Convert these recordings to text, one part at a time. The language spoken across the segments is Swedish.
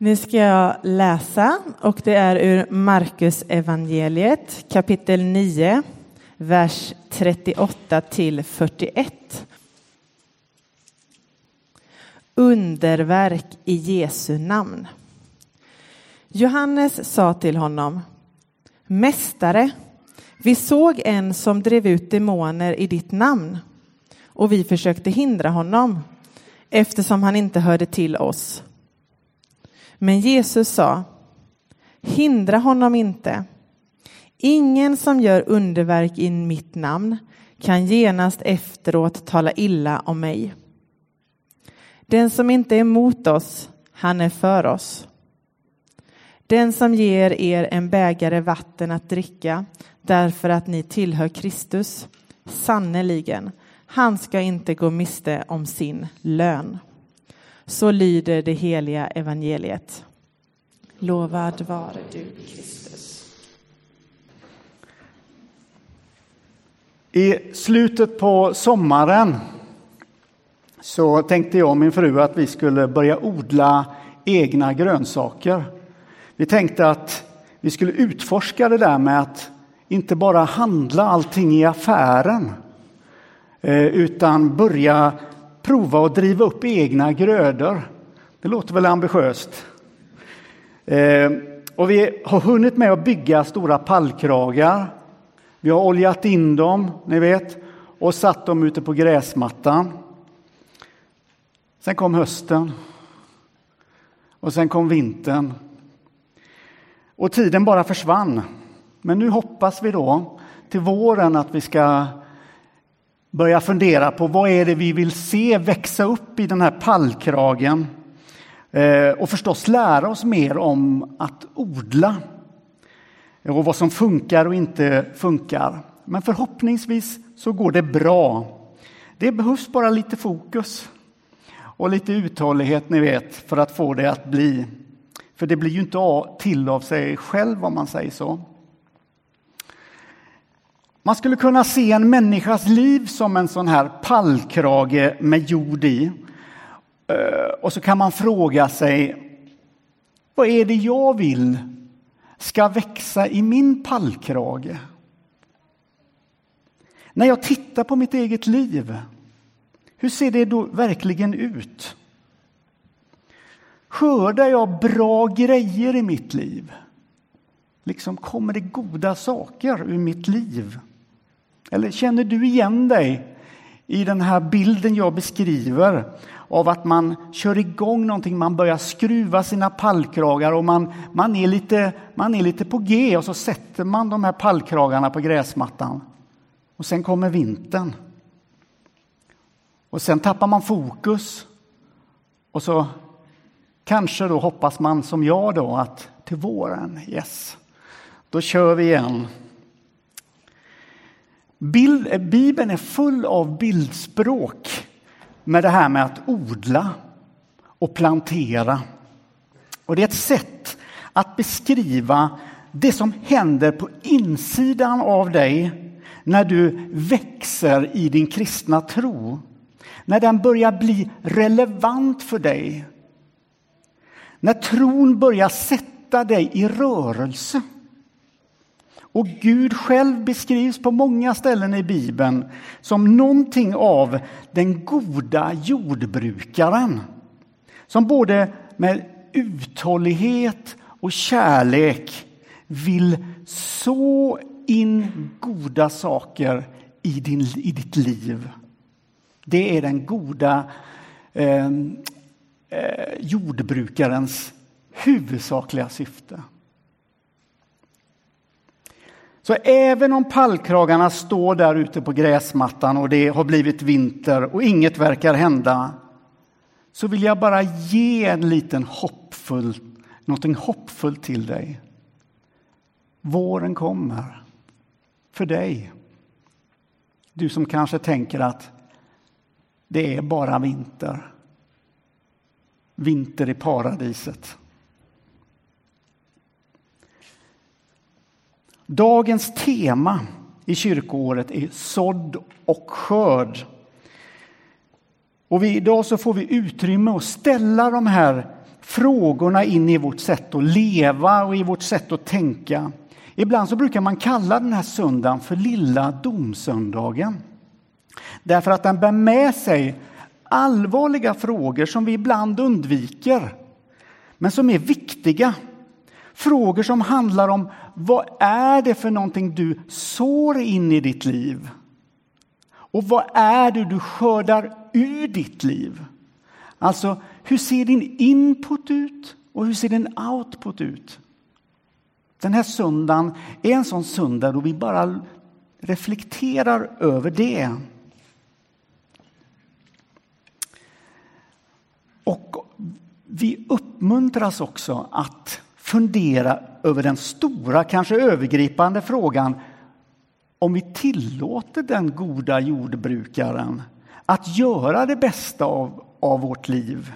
Nu ska jag läsa och det är ur Markus evangeliet kapitel 9, vers 38 till 41. Underverk i Jesu namn. Johannes sa till honom Mästare, vi såg en som drev ut demoner i ditt namn och vi försökte hindra honom eftersom han inte hörde till oss. Men Jesus sa, hindra honom inte. Ingen som gör underverk i mitt namn kan genast efteråt tala illa om mig. Den som inte är emot oss, han är för oss. Den som ger er en bägare vatten att dricka därför att ni tillhör Kristus, sannerligen, han ska inte gå miste om sin lön. Så lyder det heliga evangeliet. Lovad vare du, Kristus. I slutet på sommaren så tänkte jag och min fru att vi skulle börja odla egna grönsaker. Vi tänkte att vi skulle utforska det där med att inte bara handla allting i affären eh, utan börja prova att driva upp egna grödor. Det låter väl ambitiöst? Eh, och vi har hunnit med att bygga stora pallkragar. Vi har oljat in dem, ni vet, och satt dem ute på gräsmattan. Sen kom hösten. Och sen kom vintern. Och tiden bara försvann. Men nu hoppas vi då till våren att vi ska börja fundera på vad är det vi vill se växa upp i den här pallkragen eh, och förstås lära oss mer om att odla eh, och vad som funkar och inte funkar. Men förhoppningsvis så går det bra. Det behövs bara lite fokus och lite uthållighet, ni vet, för att få det att bli. För det blir ju inte till av sig själv om man säger så. Man skulle kunna se en människas liv som en sån här pallkrage med jord i. Eh, och så kan man fråga sig, vad är det jag vill ska växa i min pallkrage? När jag tittar på mitt eget liv, hur ser det då verkligen ut? Skördar jag bra grejer i mitt liv? Liksom kommer det goda saker ur mitt liv? Eller känner du igen dig i den här bilden jag beskriver av att man kör igång någonting, man börjar skruva sina pallkragar och man, man, är lite, man är lite på G och så sätter man de här pallkragarna på gräsmattan. Och sen kommer vintern. Och sen tappar man fokus. Och så kanske då hoppas man som jag då att till våren, yes, då kör vi igen. Bild, Bibeln är full av bildspråk med det här med att odla och plantera. Och det är ett sätt att beskriva det som händer på insidan av dig när du växer i din kristna tro. När den börjar bli relevant för dig. När tron börjar sätta dig i rörelse. Och Gud själv beskrivs på många ställen i Bibeln som någonting av den goda jordbrukaren. Som både med uthållighet och kärlek vill så in goda saker i, din, i ditt liv. Det är den goda eh, eh, jordbrukarens huvudsakliga syfte. Så även om pallkragarna står där ute på gräsmattan och det har blivit vinter och inget verkar hända så vill jag bara ge en liten hoppfull, någonting hoppfullt till dig. Våren kommer för dig. Du som kanske tänker att det är bara vinter. Vinter i paradiset. Dagens tema i kyrkoåret är sådd och skörd. Och vi, idag så får vi utrymme att ställa de här frågorna in i vårt sätt att leva och i vårt sätt att tänka. Ibland så brukar man kalla den här söndagen för lilla domsöndagen. Därför att den bär med sig allvarliga frågor som vi ibland undviker, men som är viktiga. Frågor som handlar om vad är det för någonting du sår in i ditt liv? Och vad är det du skördar ur ditt liv? Alltså, hur ser din input ut och hur ser din output ut? Den här söndagen är en sån söndag då vi bara reflekterar över det. Och vi uppmuntras också att fundera över den stora, kanske övergripande frågan om vi tillåter den goda jordbrukaren att göra det bästa av, av vårt liv.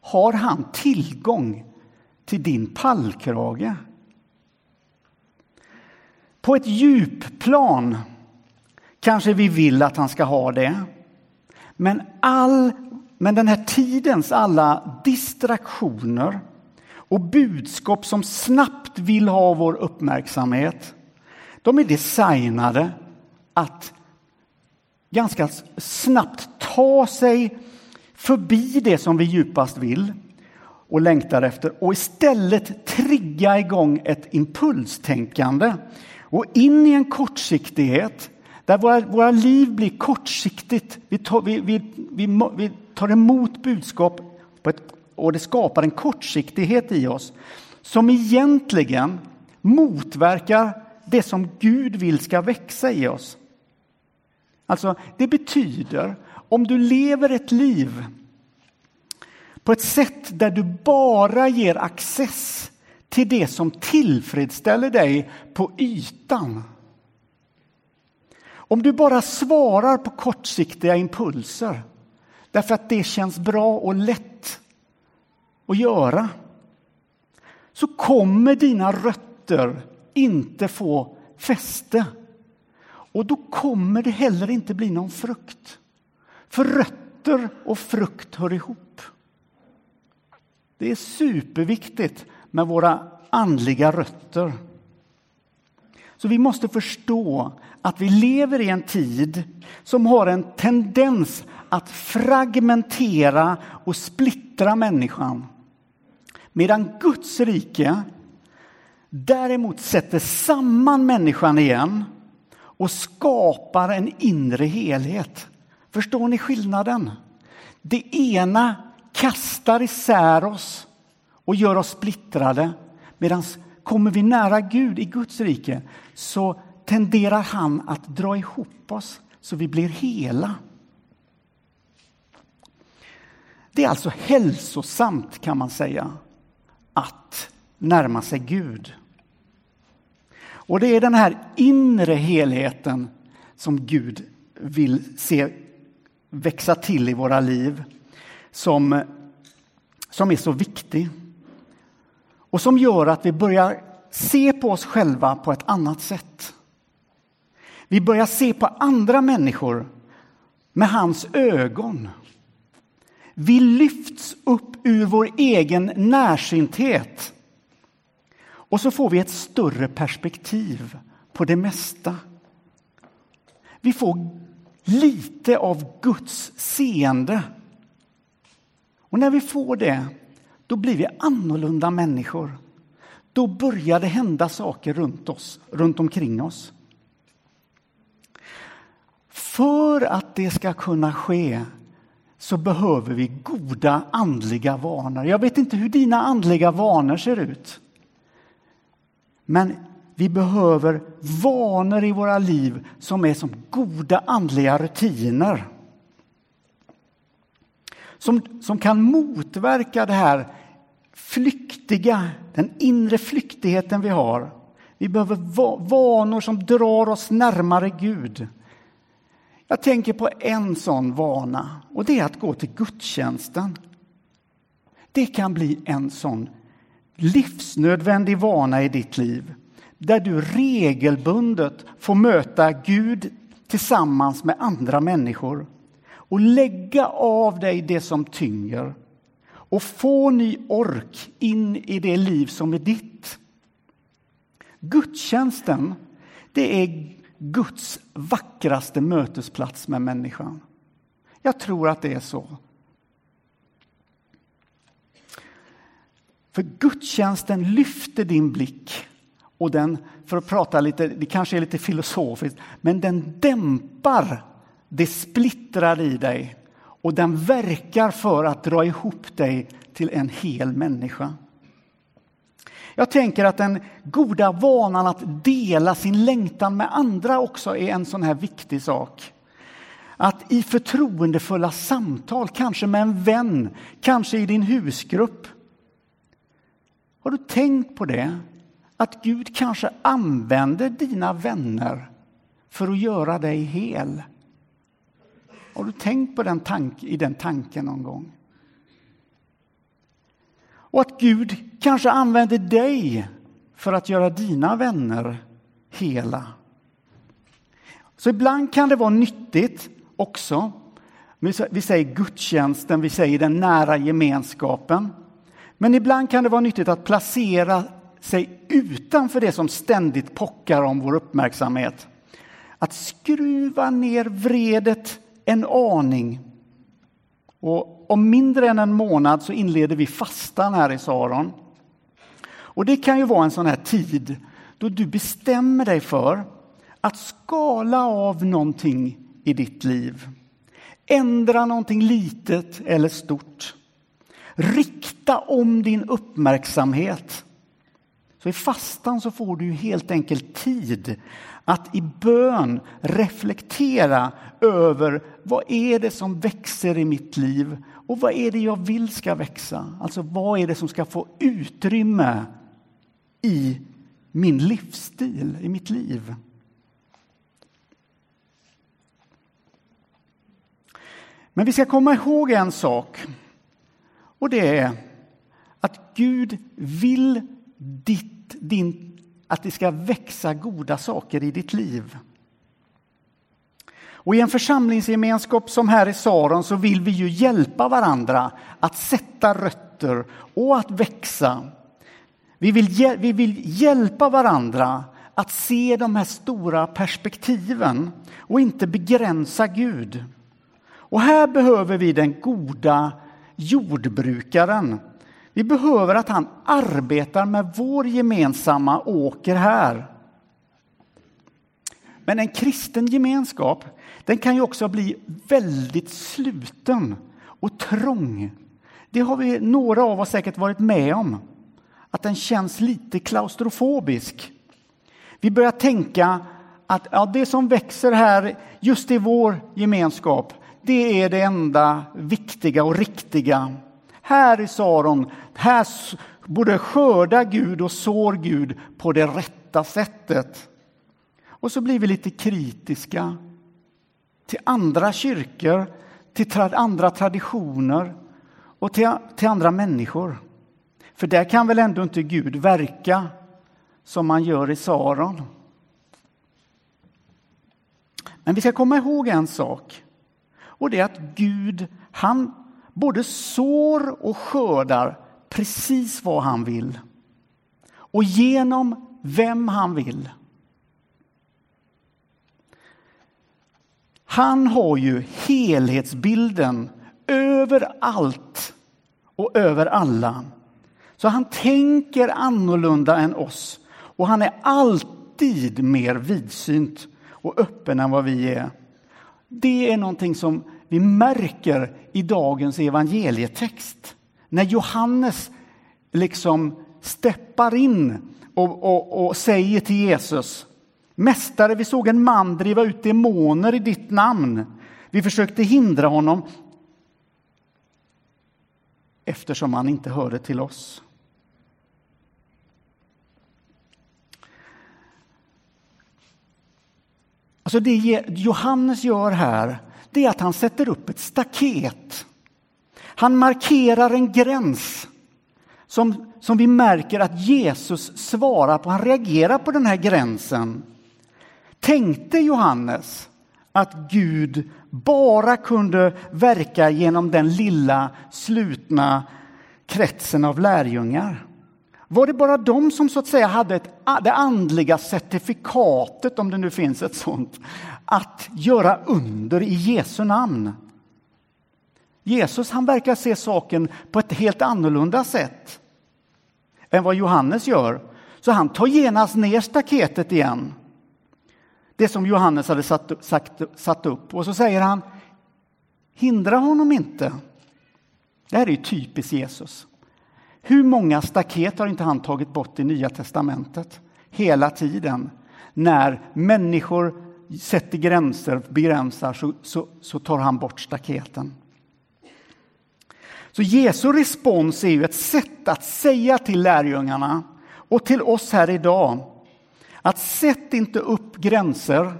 Har han tillgång till din pallkrage? På ett djupplan kanske vi vill att han ska ha det. Men, all, men den här tidens alla distraktioner och budskap som snabbt vill ha vår uppmärksamhet de är designade att ganska snabbt ta sig förbi det som vi djupast vill och längtar efter och istället trigga igång ett impulstänkande och in i en kortsiktighet där våra, våra liv blir kortsiktigt. Vi tar, vi, vi, vi, vi tar emot budskap ett, och det skapar en kortsiktighet i oss som egentligen motverkar det som Gud vill ska växa i oss. Alltså, det betyder om du lever ett liv på ett sätt där du bara ger access till det som tillfredsställer dig på ytan. Om du bara svarar på kortsiktiga impulser därför att det känns bra och lätt att göra så kommer dina rötter inte få fäste. Och då kommer det heller inte bli någon frukt. För rötter och frukt hör ihop. Det är superviktigt med våra andliga rötter. Så vi måste förstå att vi lever i en tid som har en tendens att fragmentera och splittra människan. Medan Guds rike däremot sätter samman människan igen och skapar en inre helhet. Förstår ni skillnaden? Det ena kastar isär oss och gör oss splittrade medan kommer vi nära Gud i Guds rike så tenderar han att dra ihop oss så vi blir hela. Det är alltså hälsosamt kan man säga att närma sig Gud. Och det är den här inre helheten som Gud vill se växa till i våra liv som, som är så viktig. Och som gör att vi börjar se på oss själva på ett annat sätt. Vi börjar se på andra människor med hans ögon. Vi lyfts upp ur vår egen närsynthet och så får vi ett större perspektiv på det mesta. Vi får lite av Guds seende. Och när vi får det, då blir vi annorlunda människor. Då börjar det hända saker runt oss, runt omkring oss. För att det ska kunna ske så behöver vi goda andliga vanor. Jag vet inte hur dina andliga vanor ser ut. Men vi behöver vanor i våra liv som är som goda andliga rutiner. Som, som kan motverka det här flyktiga, den inre flyktigheten vi har. Vi behöver vanor som drar oss närmare Gud. Jag tänker på en sån vana och det är att gå till gudstjänsten. Det kan bli en sån livsnödvändig vana i ditt liv där du regelbundet får möta Gud tillsammans med andra människor och lägga av dig det som tynger och få ny ork in i det liv som är ditt. Gudstjänsten, det är Guds vackraste mötesplats med människan. Jag tror att det är så. För gudstjänsten lyfter din blick och den, för att prata lite, det kanske är lite filosofiskt, men den dämpar det splittrar i dig och den verkar för att dra ihop dig till en hel människa. Jag tänker att den goda vanan att dela sin längtan med andra också är en sån här viktig sak. Att i förtroendefulla samtal, kanske med en vän, kanske i din husgrupp. Har du tänkt på det? Att Gud kanske använder dina vänner för att göra dig hel. Har du tänkt på den tank, i den tanken någon gång? Och att Gud kanske använder dig för att göra dina vänner hela. Så ibland kan det vara nyttigt också. Vi säger gudstjänsten, vi säger den nära gemenskapen. Men ibland kan det vara nyttigt att placera sig utanför det som ständigt pockar om vår uppmärksamhet. Att skruva ner vredet en aning. Och om mindre än en månad så inleder vi fastan här i Saron. Och det kan ju vara en sån här tid då du bestämmer dig för att skala av någonting i ditt liv. Ändra någonting litet eller stort. Rikta om din uppmärksamhet. Så i fastan så får du helt enkelt tid att i bön reflektera över vad är det som växer i mitt liv och vad är det jag vill ska växa? Alltså vad är det som ska få utrymme i min livsstil, i mitt liv? Men vi ska komma ihåg en sak och det är att Gud vill ditt, din att det ska växa goda saker i ditt liv. Och I en församlingsgemenskap som här i Saron så vill vi ju hjälpa varandra att sätta rötter och att växa. Vi vill, vi vill hjälpa varandra att se de här stora perspektiven och inte begränsa Gud. Och här behöver vi den goda jordbrukaren vi behöver att han arbetar med vår gemensamma åker här. Men en kristen gemenskap den kan ju också bli väldigt sluten och trång. Det har vi några av oss säkert varit med om. Att den känns lite klaustrofobisk. Vi börjar tänka att ja, det som växer här just i vår gemenskap, det är det enda viktiga och riktiga. Här i Saron, här både skördar Gud och sår Gud på det rätta sättet. Och så blir vi lite kritiska till andra kyrkor, till tra andra traditioner och till, till andra människor. För där kan väl ändå inte Gud verka som man gör i Saron. Men vi ska komma ihåg en sak. Och det är att Gud, han både sår och skördar precis vad han vill och genom vem han vill. Han har ju helhetsbilden över allt och över alla. Så han tänker annorlunda än oss och han är alltid mer vidsynt och öppen än vad vi är. Det är någonting som vi märker i dagens evangelietext. När Johannes liksom steppar in och, och, och säger till Jesus Mästare, vi såg en man driva ut demoner i ditt namn. Vi försökte hindra honom eftersom han inte hörde till oss. Alltså det Johannes gör här, det är att han sätter upp ett staket. Han markerar en gräns som, som vi märker att Jesus svarar på. Han reagerar på den här gränsen. Tänkte Johannes att Gud bara kunde verka genom den lilla slutna kretsen av lärjungar? Var det bara de som så att säga hade ett, det andliga certifikatet, om det nu finns ett sånt, att göra under i Jesu namn? Jesus han verkar se saken på ett helt annorlunda sätt än vad Johannes gör. Så han tar genast ner staketet igen. Det som Johannes hade satt, sagt, satt upp. Och så säger han, hindra honom inte. Det här är ju typiskt Jesus. Hur många staket har inte han tagit bort i Nya testamentet? Hela tiden. När människor sätter gränser, begränsar, så, så, så tar han bort staketen. Så Jesu respons är ju ett sätt att säga till lärjungarna och till oss här idag att sätt inte upp gränser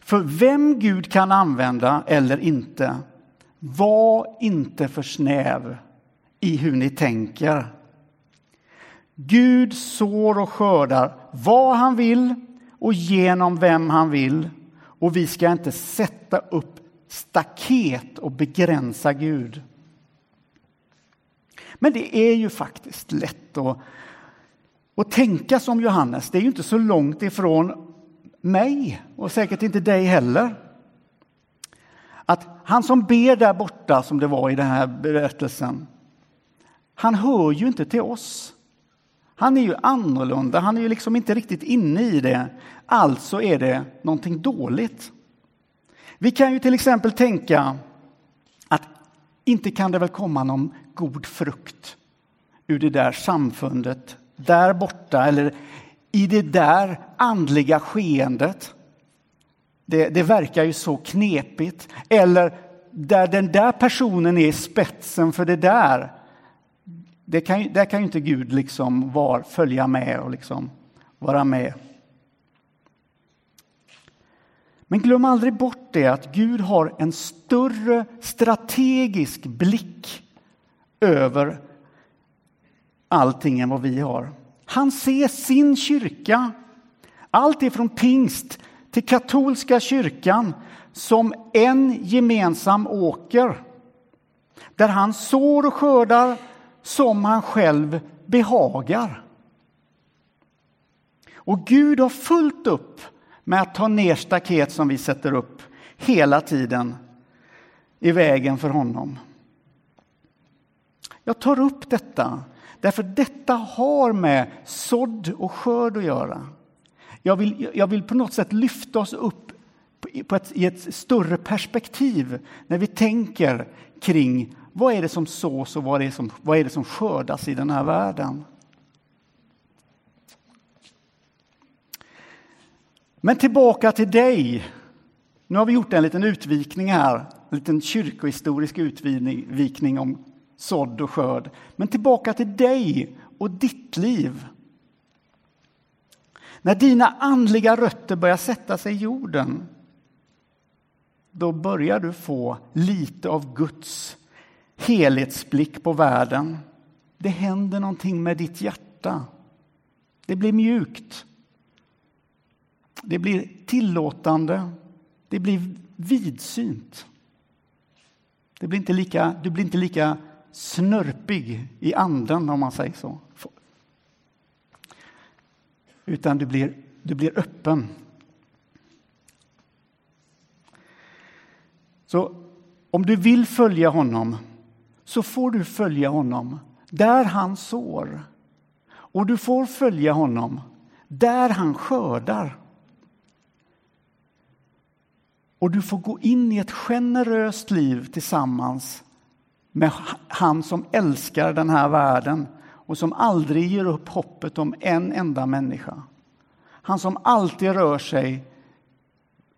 för vem Gud kan använda eller inte. Var inte för snäv i hur ni tänker. Gud sår och skördar vad han vill och genom vem han vill. Och vi ska inte sätta upp staket och begränsa Gud. Men det är ju faktiskt lätt att, att tänka som Johannes. Det är ju inte så långt ifrån mig och säkert inte dig heller. Att han som ber där borta, som det var i den här berättelsen, han hör ju inte till oss. Han är ju annorlunda, han är ju liksom inte riktigt inne i det. Alltså är det någonting dåligt. Vi kan ju till exempel tänka att inte kan det väl komma någon god frukt ur det där samfundet där borta eller i det där andliga skeendet. Det, det verkar ju så knepigt. Eller där den där personen är spetsen för det där. Det kan, där kan ju inte Gud liksom var, följa med och liksom vara med. Men glöm aldrig bort det att Gud har en större strategisk blick över allting än vad vi har. Han ser sin kyrka, allt ifrån pingst till katolska kyrkan, som en gemensam åker där han sår och skördar som han själv behagar. Och Gud har fullt upp med att ta ner staket som vi sätter upp hela tiden i vägen för honom. Jag tar upp detta därför detta har med sådd och skörd att göra. Jag vill, jag vill på något sätt lyfta oss upp på ett, i ett större perspektiv när vi tänker kring vad är det som sås och vad är det som, vad är det som skördas i den här världen. Men tillbaka till dig. Nu har vi gjort en liten utvikning här, en liten kyrkohistorisk utvikning om sådd och skörd. Men tillbaka till dig och ditt liv. När dina andliga rötter börjar sätta sig i jorden då börjar du få lite av Guds helhetsblick på världen. Det händer någonting med ditt hjärta. Det blir mjukt. Det blir tillåtande. Det blir vidsynt. Det blir inte lika, du blir inte lika snörpig i anden, om man säger så. Utan du blir, du blir öppen. Så om du vill följa honom så får du följa honom där han sår. Och du får följa honom där han skördar. Och du får gå in i ett generöst liv tillsammans med han som älskar den här världen och som aldrig ger upp hoppet om en enda människa. Han som alltid rör sig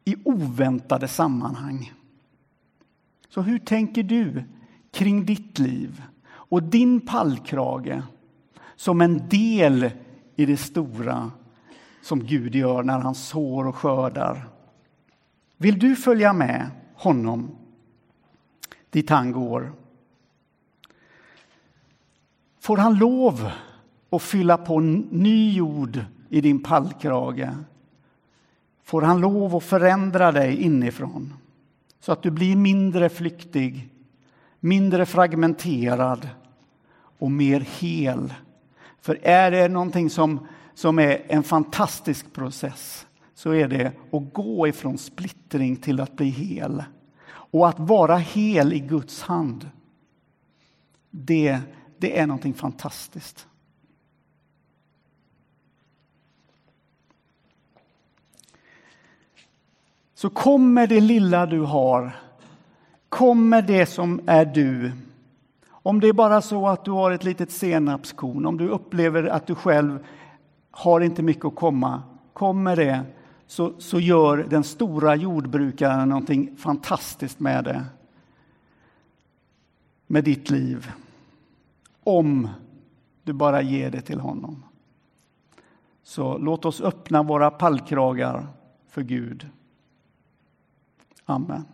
i oväntade sammanhang. Så hur tänker du kring ditt liv och din pallkrage som en del i det stora som Gud gör när han sår och skördar? Vill du följa med honom dit han går? Får han lov att fylla på ny jord i din pallkrage? Får han lov att förändra dig inifrån så att du blir mindre flyktig, mindre fragmenterad och mer hel. För är det någonting som, som är en fantastisk process så är det att gå ifrån splittring till att bli hel. Och att vara hel i Guds hand, det, det är någonting fantastiskt. Så kommer det lilla du har, kommer det som är du. Om det är bara så att du har ett litet senapskorn, om du upplever att du själv har inte mycket att komma, kommer det så, så gör den stora jordbrukaren någonting fantastiskt med det. Med ditt liv. Om du bara ger det till honom. Så låt oss öppna våra pallkragar för Gud. Amen.